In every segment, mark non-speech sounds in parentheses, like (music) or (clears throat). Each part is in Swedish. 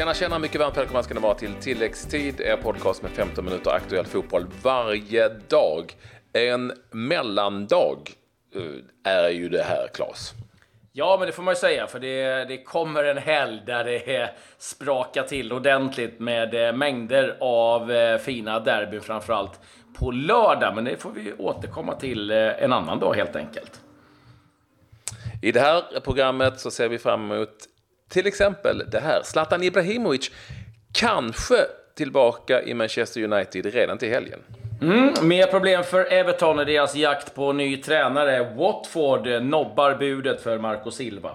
Tjena, tjena, mycket varmt välkomna ska ni vara till Tilläggstid, er podcast med 15 minuter aktuell fotboll varje dag. En mellandag eh, är ju det här, Claes. Ja, men det får man ju säga, för det, det kommer en helg där det sprakar till ordentligt med eh, mängder av eh, fina derbyn, framförallt på lördag. Men det får vi återkomma till en annan dag helt enkelt. I det här programmet så ser vi fram emot till exempel det här. Zlatan Ibrahimovic kanske tillbaka i Manchester United redan till helgen. Mm, mer problem för Everton i deras jakt på ny tränare. Watford nobbar budet för Marco Silva.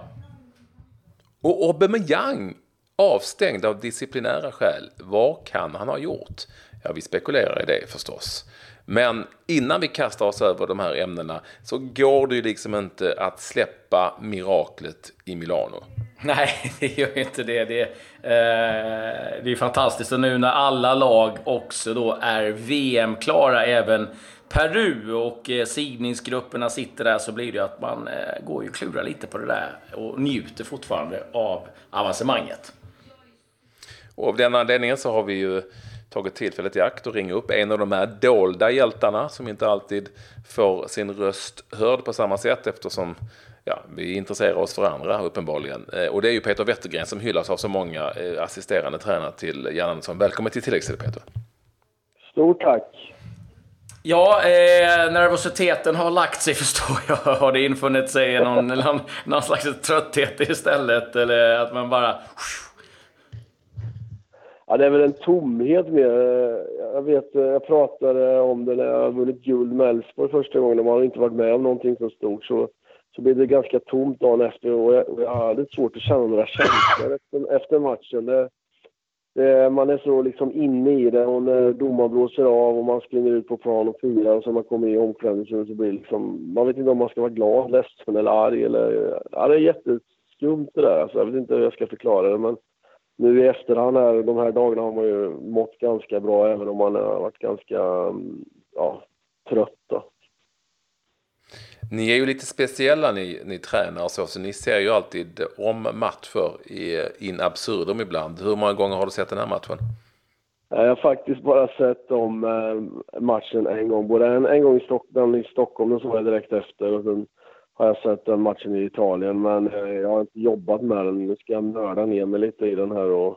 Och Aubameyang avstängd av disciplinära skäl. Vad kan han ha gjort? Ja, vi spekulerar i det förstås. Men innan vi kastar oss över de här ämnena så går det ju liksom inte att släppa miraklet i Milano. (laughs) Nej, det gör ju inte det. Det, eh, det är fantastiskt. Och nu när alla lag också då är VM-klara, även Peru och eh, sidningsgrupperna sitter där, så blir det ju att man eh, går ju och klurar lite på det där och njuter fortfarande av avancemanget. Och av den anledningen så har vi ju tagit tillfället i akt och ringa upp en av de här dolda hjältarna som inte alltid får sin röst hörd på samma sätt eftersom ja, vi intresserar oss för andra uppenbarligen. Eh, och det är ju Peter Wettergren som hyllas av så många eh, assisterande tränare till Jan Andersson. Välkommen till tilläggstid Peter. Stort tack. Ja, eh, nervositeten har lagt sig (laughs) förstår jag. Har det infunnit sig någon, (laughs) någon, någon slags trötthet istället? Eller att man bara... Ja, det är väl en tomhet mer. Jag vet, jag pratade om det när jag vunnit guld med Elfsborg första gången. Man har inte varit med om någonting så stort. Så så blev det ganska tomt dagen efter och jag, och jag hade svårt att känna några känslor efter, efter matchen. Det, det, man är så liksom inne i det och när domaren blåser av och man springer ut på plan och firar och så man kommer i omklädningsrummet så blir det liksom, man vet inte om man ska vara glad, ledsen eller arg eller, ja det är jätteskumt det där alltså. Jag vet inte hur jag ska förklara det men nu i efterhand här, de här dagarna har man ju mått ganska bra även om man har varit ganska, mm, ja, trött då. Ni är ju lite speciella ni, ni tränare så, så ni ser ju alltid om matcher i, in absurdum ibland. Hur många gånger har du sett den här matchen? Jag har faktiskt bara sett om eh, matchen en gång. Både en, en gång i Stockholm, i Stockholm, den såg jag direkt efter. Och sen har jag sett den matchen i Italien. Men eh, jag har inte jobbat med den. Nu ska jag nörda ner mig lite i den här och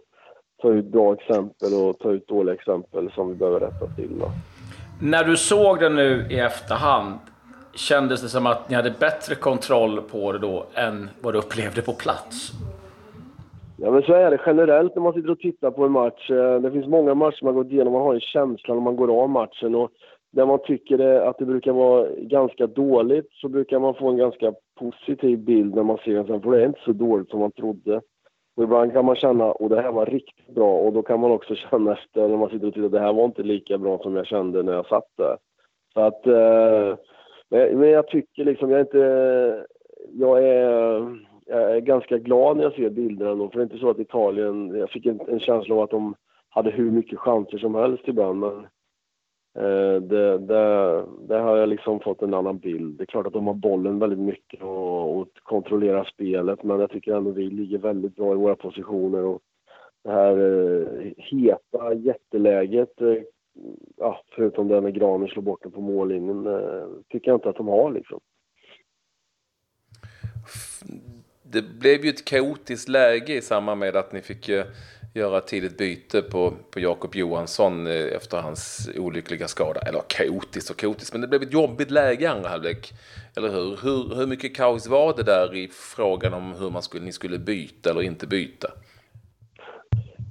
ta ut bra exempel och ta ut dåliga exempel som vi behöver rätta till. Då. När du såg den nu i efterhand, kändes det som att ni hade bättre kontroll på det då än vad du upplevde på plats? Ja, men så är det generellt när man sitter och tittar på en match. Eh, det finns många matcher man gått igenom, man har en känsla när man går av matchen. Och där man tycker att det brukar vara ganska dåligt så brukar man få en ganska positiv bild när man ser den sen, för det är inte så dåligt som man trodde. Och ibland kan man känna att det här var riktigt bra och då kan man också (laughs) känna efter när man sitter och tittar att det här var inte lika bra som jag kände när jag satt där. Så att eh, men, men jag tycker liksom, jag är inte... Jag är, jag är ganska glad när jag ser bilderna ändå, för det är inte så att Italien... Jag fick en, en känsla av att de hade hur mycket chanser som helst ibland, men eh, det, det, det, har jag liksom fått en annan bild. Det är klart att de har bollen väldigt mycket och, och kontrollerar spelet, men jag tycker ändå vi ligger väldigt bra i våra positioner. Och det här eh, heta jätteläget eh, ja, förutom det med Granen slår bort den på mållinjen, eh, tycker jag inte att de har liksom. Det blev ju ett kaotiskt läge i samband med att ni fick eh, göra ett tidigt byte på, på Jakob Johansson eh, efter hans olyckliga skada. Eller kaotiskt och kaotiskt, men det blev ett jobbigt läge i andra halvlek. Eller hur? hur? Hur mycket kaos var det där i frågan om hur man skulle, ni skulle byta eller inte byta?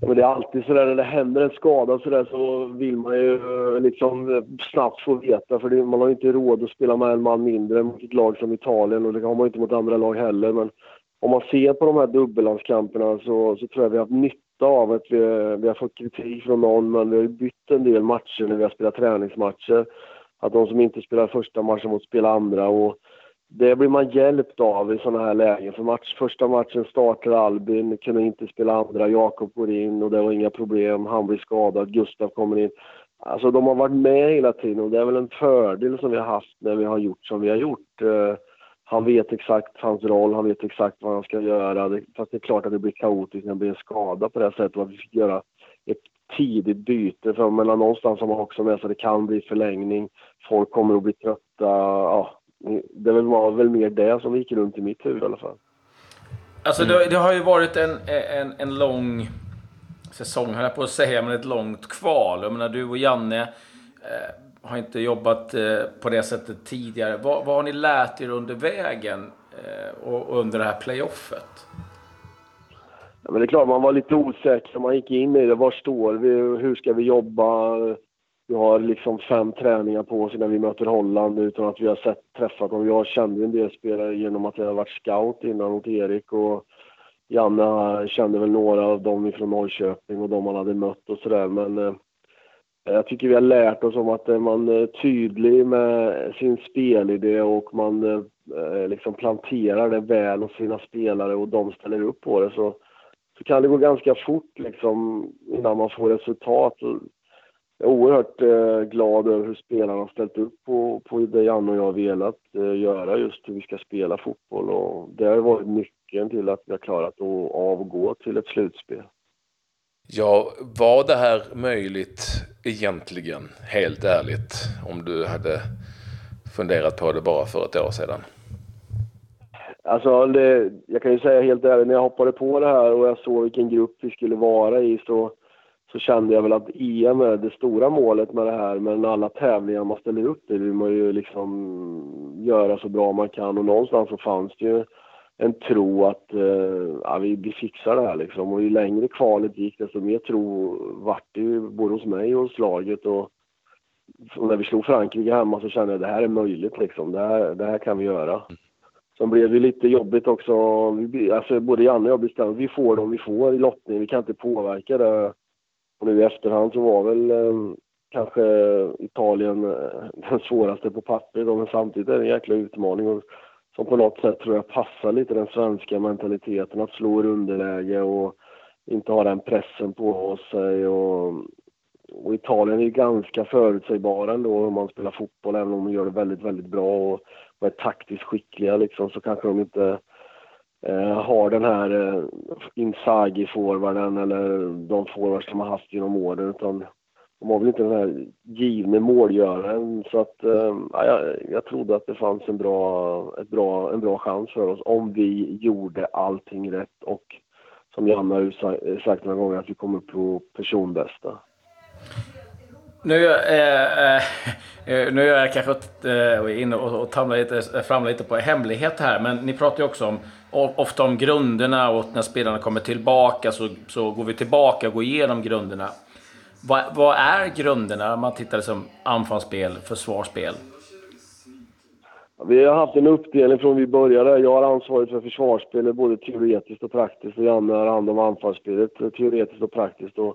Men det är alltid så där när det händer en skada så, där, så vill man ju eh, liksom snabbt få veta för det, man har ju inte råd att spela med en man mindre mot ett lag som Italien och det har man inte mot andra lag heller. Men om man ser på de här dubbellandskamperna så, så tror jag vi har haft nytta av att vi, vi har fått kritik från någon men vi har ju bytt en del matcher när vi har spelat träningsmatcher. Att de som inte spelar första matchen mot spela andra och det blir man hjälpt av i sådana här lägen. För match, första matchen startar Albin, kunde inte spela andra, Jakob går in och det var inga problem. Han blir skadad, Gustav kommer in. Alltså de har varit med hela tiden och det är väl en fördel som vi har haft när vi har gjort som vi har gjort. Uh, han vet exakt hans roll, han vet exakt vad han ska göra. Det, fast det är klart att det blir kaotiskt när det blir en skada på det här sättet och att vi fick göra ett tidigt byte. För mellan någonstans har man också med sig att det kan bli förlängning. Folk kommer att bli trötta. Ja, det var väl mer det som gick runt i mitt huvud i alla fall. Alltså det, det har ju varit en, en, en lång säsong, höll jag på att säga, men ett långt kval. Jag menar, du och Janne eh, har inte jobbat eh, på det sättet tidigare. Vad, vad har ni lärt er under vägen eh, och under det här playoffet? Ja, men det är klart, man var lite osäker när man gick in i det. Var står vi? Hur ska vi jobba? Vi har liksom fem träningar på oss innan vi möter Holland utan att vi har sett, träffat dem. Jag kände en del spelare genom att jag har varit scout innan mot Erik och Janne kände väl några av dem från Norrköping och de man hade mött och sådär. Men eh, jag tycker vi har lärt oss om att är man är tydlig med sin spelidé och man eh, liksom planterar det väl hos sina spelare och de ställer upp på det så, så kan det gå ganska fort liksom innan man får resultat. Jag är oerhört eh, glad över hur spelarna har ställt upp på, på det Janne och jag har velat eh, göra just hur vi ska spela fotboll och det har varit nyckeln till att vi har klarat att avgå till ett slutspel. Ja, var det här möjligt egentligen, helt ärligt, om du hade funderat på det bara för ett år sedan? Alltså, det, jag kan ju säga helt ärligt, när jag hoppade på det här och jag såg vilken grupp vi skulle vara i så, så kände jag väl att EM är det stora målet med det här. Men alla tävlingar man ställer upp i vill man ju liksom göra så bra man kan och någonstans så fanns det ju en tro att eh, ja, vi, vi fixar det här liksom. Och ju längre kvalet gick desto mer tro vart det ju både hos mig och hos laget. Och, och när vi slog Frankrike hemma så kände jag att det här är möjligt liksom. Det här, det här kan vi göra. Sen blev det lite jobbigt också. Vi, alltså både Janne och jag bestämde vi får dem vi får i lottningen, Vi kan inte påverka det. Och nu i efterhand så var väl eh, kanske Italien eh, (laughs) den svåraste på pappret. Men samtidigt är det en jäkla utmaning. Och, som på något sätt tror jag passar lite den svenska mentaliteten att slå i underläge och inte ha den pressen på sig. Och, och Italien är ju ganska förutsägbara ändå om man spelar fotboll, även om de gör det väldigt, väldigt bra och, och är taktiskt skickliga liksom, så kanske de inte Eh, har den här eh, Inzaghi-forwarden eller de forwards som har haft genom åren, utan de har väl inte den här givne målgöraren. Så att, äh, jag, jag trodde att det fanns en bra, ett bra, en bra chans för oss om vi gjorde allting rätt och som Janne har sagt några gånger att vi kommer på personbästa. Nu, eh, eh, (laughs) eh, nu är jag kanske eh, inne och, och lite, eh, famlar lite på hemlighet här, men ni pratar ju också om, ofta om grunderna och när spelarna kommer tillbaka så, så går vi tillbaka och går igenom grunderna. Vad, vad är grunderna om man tittar som anfallsspel, försvarsspel? Vi har haft en uppdelning från vi började. Jag har ansvaret för försvarsspelet både teoretiskt och praktiskt och Janne har hand om anfallsspelet teoretiskt och praktiskt. Och,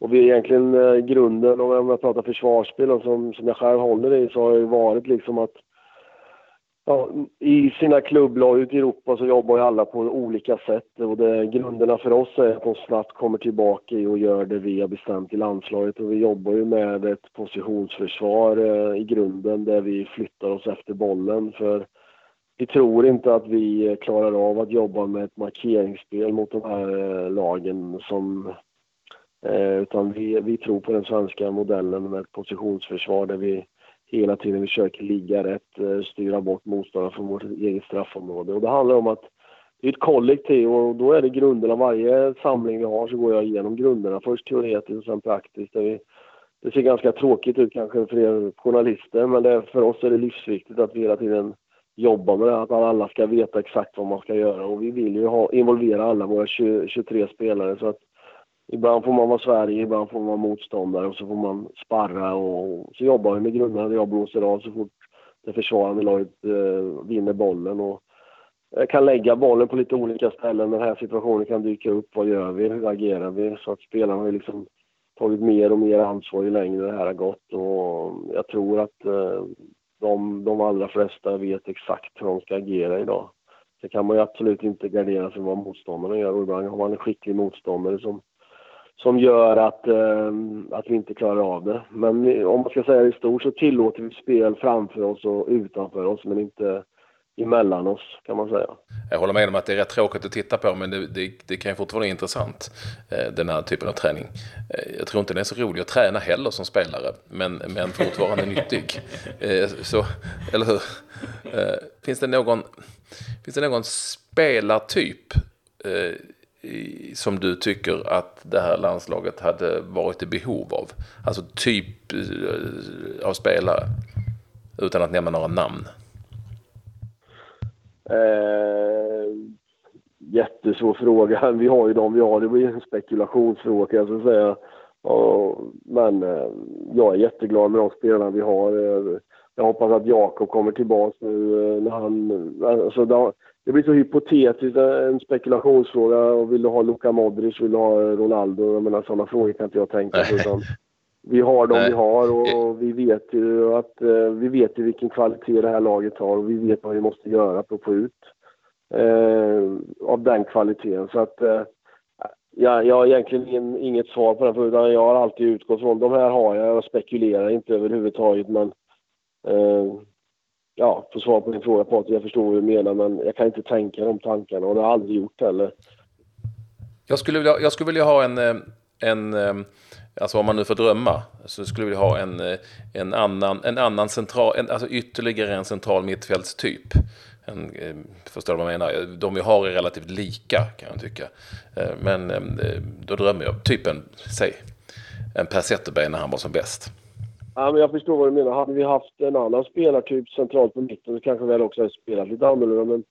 och vi är egentligen eh, grunden, om jag pratar försvarsspel som, som jag själv håller i, så har det varit liksom att ja, I sina klubblag ute i Europa så jobbar ju alla på olika sätt. Och det, grunderna för oss är att de snabbt kommer tillbaka och gör det vi har bestämt i landslaget. Och vi jobbar ju med ett positionsförsvar eh, i grunden där vi flyttar oss efter bollen. För vi tror inte att vi klarar av att jobba med ett markeringsspel mot de här eh, lagen som Eh, utan vi, vi tror på den svenska modellen med ett positionsförsvar där vi hela tiden försöker ligga rätt, eh, styra bort motståndare från vårt eget straffområde. Och det handlar om att det är ett kollektiv och då är det grunderna. Varje samling vi har så går jag igenom grunderna. Först teoretiskt och sen praktiskt. Det, det ser ganska tråkigt ut kanske för er journalister men det, för oss är det livsviktigt att vi hela tiden jobbar med det. Att alla ska veta exakt vad man ska göra och vi vill ju ha, involvera alla våra 20, 23 spelare så att Ibland får man vara Sverige, ibland får man vara motståndare och så får man sparra och så jobbar vi med grunderna. Jag blåser av så fort det försvarande laget eh, vinner bollen och jag kan lägga bollen på lite olika ställen. Den här situationen kan dyka upp. Vad gör vi? Hur agerar vi? Så att spelarna har liksom tagit mer och mer ansvar ju längre det här har gått och jag tror att eh, de, de allra flesta vet exakt hur de ska agera idag. Sen kan man ju absolut inte gardera sig vad motståndarna gör och ibland har man en skicklig motståndare som som gör att, eh, att vi inte klarar av det. Men om man ska säga det i stort så tillåter vi spel framför oss och utanför oss men inte, emellan oss kan man säga. Jag håller med om att det är rätt tråkigt att titta på men det, det, det kan ju fortfarande vara intressant eh, den här typen av träning. Eh, jag tror inte den är så rolig att träna heller som spelare men, men fortfarande (laughs) nyttig. Så, eller hur? Finns, det någon, finns det någon spelartyp som du tycker att det här landslaget hade varit i behov av? Alltså typ eh, av spelare utan att nämna några namn. Eh, jättesvår fråga. Vi har ju de vi har. Det blir en spekulationsfråga jag säga. Och, men eh, jag är jätteglad med de spelarna vi har. Eh, jag hoppas att Jakob kommer tillbaka nu eh, när han... Alltså, det blir så hypotetiskt, eh, en spekulationsfråga. Vill du ha Luka Modric, vill du ha Ronaldo? Jag menar sådana frågor kan inte jag tänka på. Utan vi har de vi har och vi vet ju att eh, vi vet ju vilken kvalitet det här laget har och vi vet vad vi måste göra för att få ut eh, av den kvaliteten. Så att eh, ja, jag har egentligen inget svar på den frågan. Jag har alltid utgått från de här har jag. Jag spekulerar inte överhuvudtaget men eh, Eh, ja, för svar på din fråga Patrik, jag förstår vad du menar men jag kan inte tänka de tankarna och det har jag aldrig gjort heller. Jag skulle vilja, jag skulle vilja ha en, eh, en eh, Alltså om man nu får drömma så skulle vi ha en, en annan, en annan central, en, alltså ytterligare en central mittfältstyp. En, förstår du vad jag menar? De vi har är relativt lika kan jag tycka. Men då drömmer jag, typ en, säg, en Per Zetterberg när han var som bäst. Ja, men jag förstår vad du menar. Hade vi haft en annan spelartyp centralt på mitten så kanske vi också hade spelat lite annorlunda. Men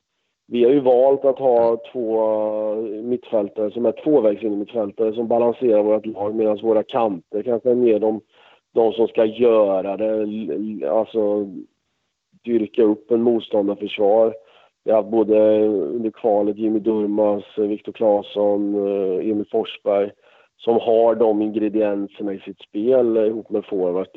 vi har ju valt att ha två eh, mittfältare som är tvåvägs mittfältare som balanserar vårt lag medan våra kanter kanske är mer de, de som ska göra det, alltså dyrka upp en motståndarförsvar. Vi har haft både under kvalet Jimmy Durmas, eh, Viktor Claesson, eh, Emil Forsberg som har de ingredienserna i sitt spel ihop med forward.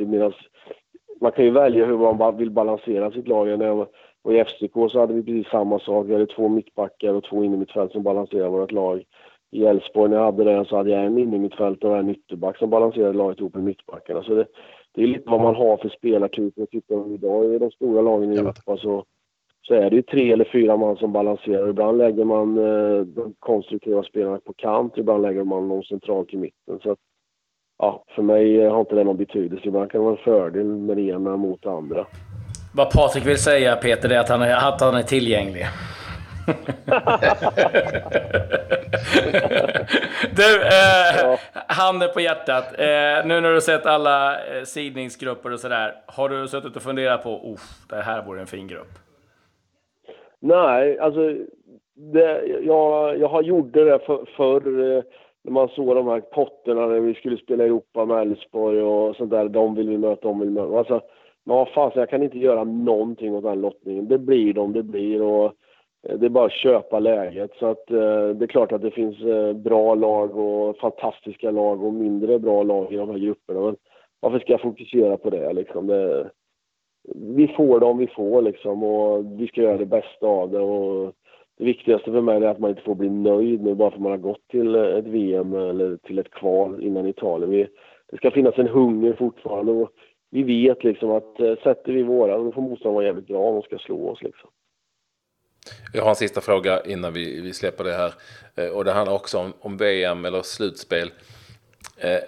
man kan ju välja hur man vill balansera sitt lag. Och i FCK så hade vi precis samma sak. Vi hade två mittbackar och två innermittfält som balanserade vårt lag. I Elfsborg när jag hade det så hade jag en innermittfältare och en ytterback som balanserade laget ihop med mittbackarna. Så det, det är lite vad man har för spelartyper. Tittar idag i de stora lagen i Europa så, så är det ju tre eller fyra man som balanserar. Ibland lägger man eh, de konstruktiva spelarna på kant, ibland lägger man dem centralt i mitten. Så att, ja, för mig har inte det någon betydelse. Ibland kan det vara en fördel med det ena mot det andra. Vad Patrik vill säga Peter, är att han är, att han är tillgänglig. (laughs) du, eh, ja. handen på hjärtat. Eh, nu när du sett alla eh, sidningsgrupper och sådär. Har du suttit och funderat på, det här vore en fin grupp? Nej, alltså det, jag, jag har gjort det för, förr eh, när man såg de här potterna när vi skulle spela Europa med Elfsborg och sånt där. De vill vi möta, de vill möta. Alltså, men vad fan, jag kan inte göra någonting åt den lottningen. Det blir de det blir och eh, det är bara att köpa läget. Så att eh, det är klart att det finns eh, bra lag och fantastiska lag och mindre bra lag i de här grupperna. Men varför ska jag fokusera på det liksom? Det, vi får dem vi får liksom och vi ska göra det bästa av det. Och det viktigaste för mig är att man inte får bli nöjd nu bara för att man har gått till ett VM eller till ett kval innan Italien. Vi, det ska finnas en hunger fortfarande. Och vi vet liksom att eh, sätter vi våra, då får motståndaren vara jävligt bra om de ska slå oss liksom. Jag har en sista fråga innan vi, vi släpper det här. Eh, och det handlar också om, om VM eller slutspel. Eh,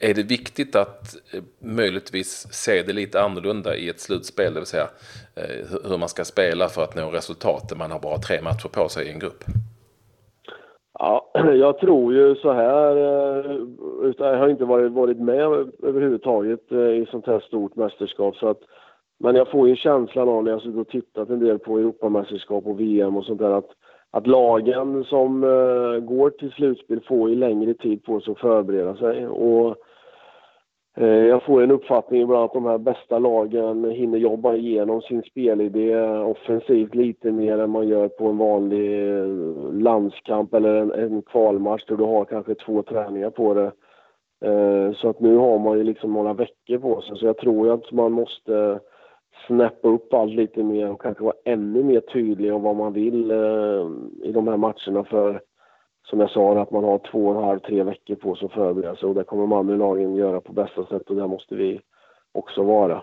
är det viktigt att eh, möjligtvis se det lite annorlunda i ett slutspel? Det vill säga eh, hur man ska spela för att nå resultat. Man har bara tre matcher på sig i en grupp. Ja, (clears throat) jag tror ju så här, eh, jag har inte varit, varit med överhuvudtaget i sånt här stort mästerskap. Så att, men jag får ju känslan av när jag har tittat en del på Europamästerskap och VM och sånt där att, att lagen som uh, går till slutspel får ju längre tid på sig att förbereda sig. Och Eh, jag får en uppfattning ibland att de här bästa lagen hinner jobba igenom sin spelidé offensivt lite mer än man gör på en vanlig eh, landskamp eller en, en kvalmatch där du har kanske två träningar på det. Eh, så att nu har man ju liksom några veckor på sig så jag tror ju att man måste snäppa upp allt lite mer och kanske vara ännu mer tydlig om vad man vill i de här matcherna för som jag sa, att man har två och en halv, tre veckor på sig att förbereda sig och det kommer man i lagen göra på bästa sätt och det måste vi också vara.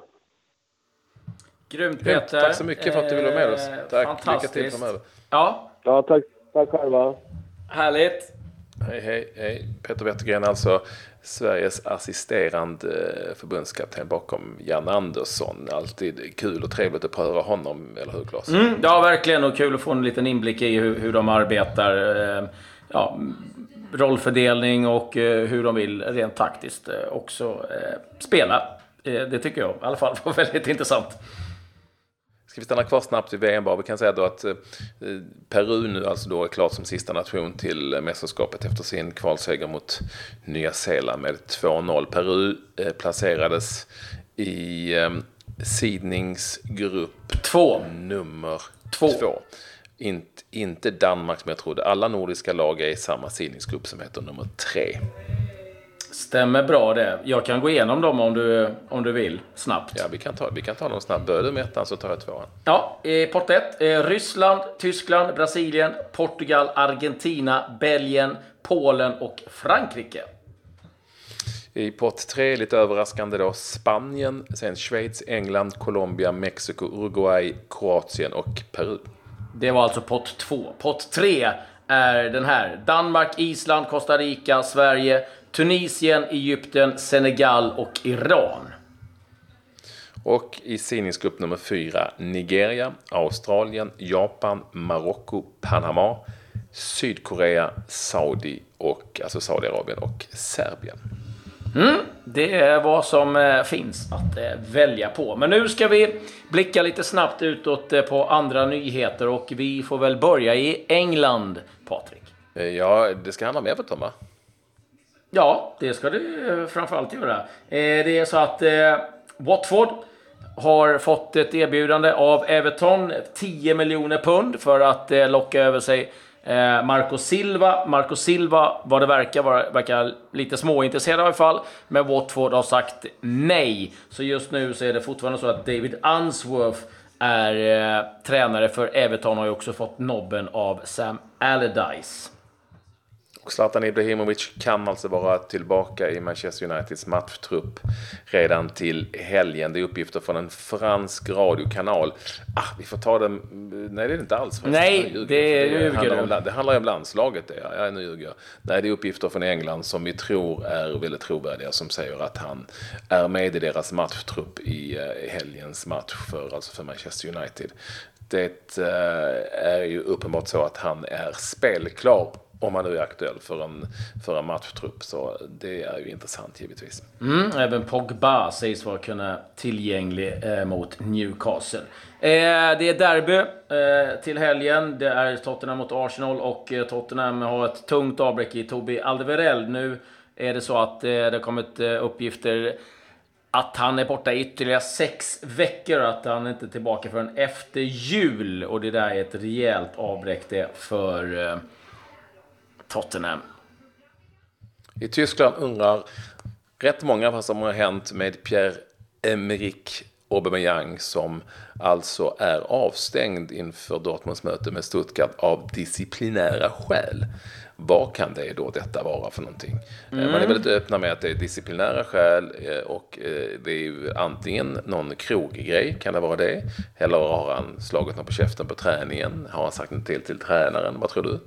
Grymt Peter. Tack så mycket för att du ville vara med oss. Eh, Tack. Lycka till Fantastiskt. framöver. Ja, Ja, tack, tack själva. härligt. Hej, hej, hej. Peter Wettergren, alltså Sveriges assisterande eh, förbundskapten bakom Jan Andersson. Alltid kul och trevligt att höra honom, eller hur Claes? Mm, ja, verkligen. Och kul att få en liten inblick i hur, hur de arbetar. Ja, rollfördelning och eh, hur de vill rent taktiskt eh, också eh, spela. Det tycker jag i alla fall (laughs) var väldigt intressant. Ska vi stanna kvar snabbt vid VM bara? Vi kan säga då att Peru nu alltså då är klart som sista nation till mästerskapet efter sin kvalseger mot Nya Zeeland med 2-0. Peru placerades i sidningsgrupp Två. nummer Två. två. Inte, inte Danmark som jag trodde. Alla nordiska lag är i samma sidningsgrupp som heter nummer tre. Stämmer bra det. Jag kan gå igenom dem om du, om du vill, snabbt. Ja, vi kan ta, vi kan ta dem snabbt. Börjar du med ettan så tar jag tvåan. Ja, eh, pott 1. Eh, Ryssland, Tyskland, Brasilien, Portugal, Argentina, Belgien, Polen och Frankrike. I pott tre, lite överraskande då, Spanien, sen Schweiz, England, Colombia, Mexiko, Uruguay, Kroatien och Peru. Det var alltså pott 2. Pott 3 är den här. Danmark, Island, Costa Rica, Sverige, Tunisien, Egypten, Senegal och Iran. Och i seedningsgrupp nummer fyra, Nigeria, Australien, Japan, Marocko, Panama, Sydkorea, Saudi och alltså Saudiarabien och Serbien. Det är vad som eh, finns att eh, välja på. Men nu ska vi blicka lite snabbt utåt eh, på andra nyheter och vi får väl börja i England, Patrik. Ja, det ska handla om Everton va? Ja, det ska det framförallt göra. Det är så att Watford har fått ett erbjudande av Everton, 10 miljoner pund, för att locka över sig eh, Marco Silva. Marco Silva, vad det verkar, var, verkar lite småintresserad i alla fall, men Watford har sagt nej. Så just nu så är det fortfarande så att David Unsworth är eh, tränare för Everton och har ju också fått nobben av Sam Allardyce. Och Zlatan Ibrahimovic kan alltså vara tillbaka i Manchester Uniteds matchtrupp redan till helgen. Det är uppgifter från en fransk radiokanal. Ah, vi får ta den... Nej, det är det inte alls. Nej, det ljuger handlar du. om, det handlar om landslaget. Det. Ja, nu ljuger. Nej, det är uppgifter från England som vi tror är väldigt trovärdiga som säger att han är med i deras matchtrupp i eh, helgens match för, alltså för Manchester United. Det eh, är ju uppenbart så att han är spelklar om han nu är aktuell för en, för en matchtrupp. Så det är ju intressant givetvis. Mm, även Pogba sägs vara kunna tillgänglig eh, mot Newcastle. Eh, det är derby eh, till helgen. Det är Tottenham mot Arsenal och eh, Tottenham har ett tungt avbräck i Tobi Alderweireld. Nu är det så att eh, det har kommit eh, uppgifter att han är borta i ytterligare sex veckor och att han inte är tillbaka förrän efter jul. Och det där är ett rejält avbräck det för eh, Tottenham. I Tyskland undrar rätt många vad som har hänt med Pierre-Emerick Aubameyang som alltså är avstängd inför Dortmunds möte med Stuttgart av disciplinära skäl. Vad kan det då detta vara för någonting? Eh, Man är väldigt öppna med att det är disciplinära skäl eh, och eh, det är ju antingen någon kroggrej, kan det vara det? Eller har han slagit någon på käften på träningen? Har han sagt något till till tränaren? Vad tror du?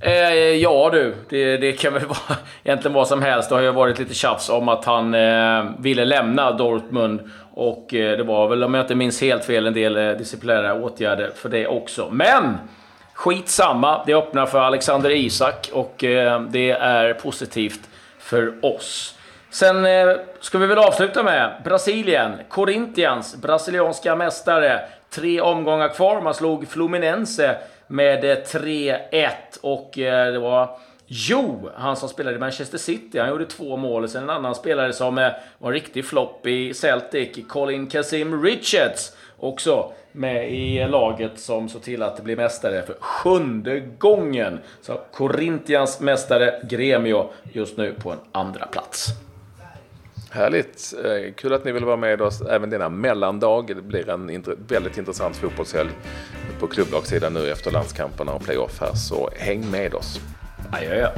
Eh, ja du, det, det kan väl (laughs) vara egentligen vad som helst. Det har ju varit lite tjafs om att han eh, ville lämna Dortmund. Och eh, det var väl, om jag inte minns helt fel, en del eh, disciplinära åtgärder för det också. Men! Skitsamma, det öppnar för Alexander Isak och eh, det är positivt för oss. Sen eh, ska vi väl avsluta med Brasilien. Corinthians, brasilianska mästare. Tre omgångar kvar. Man slog Fluminense med eh, 3-1 och eh, det var Jo, han som spelade i Manchester City, han gjorde två mål. Sen en annan spelare som eh, var en riktig flopp i Celtic, Colin Kazim Richards, också med i laget som såg till att det mästare för sjunde gången. Så Corinthians mästare, Gremio, just nu på en andra plats. Härligt! Eh, kul att ni vill vara med oss även denna mellandag. Det blir en int- väldigt intressant fotbollshelg på klubblagssidan nu efter landskamperna och playoff här. Så häng med oss! Adjö.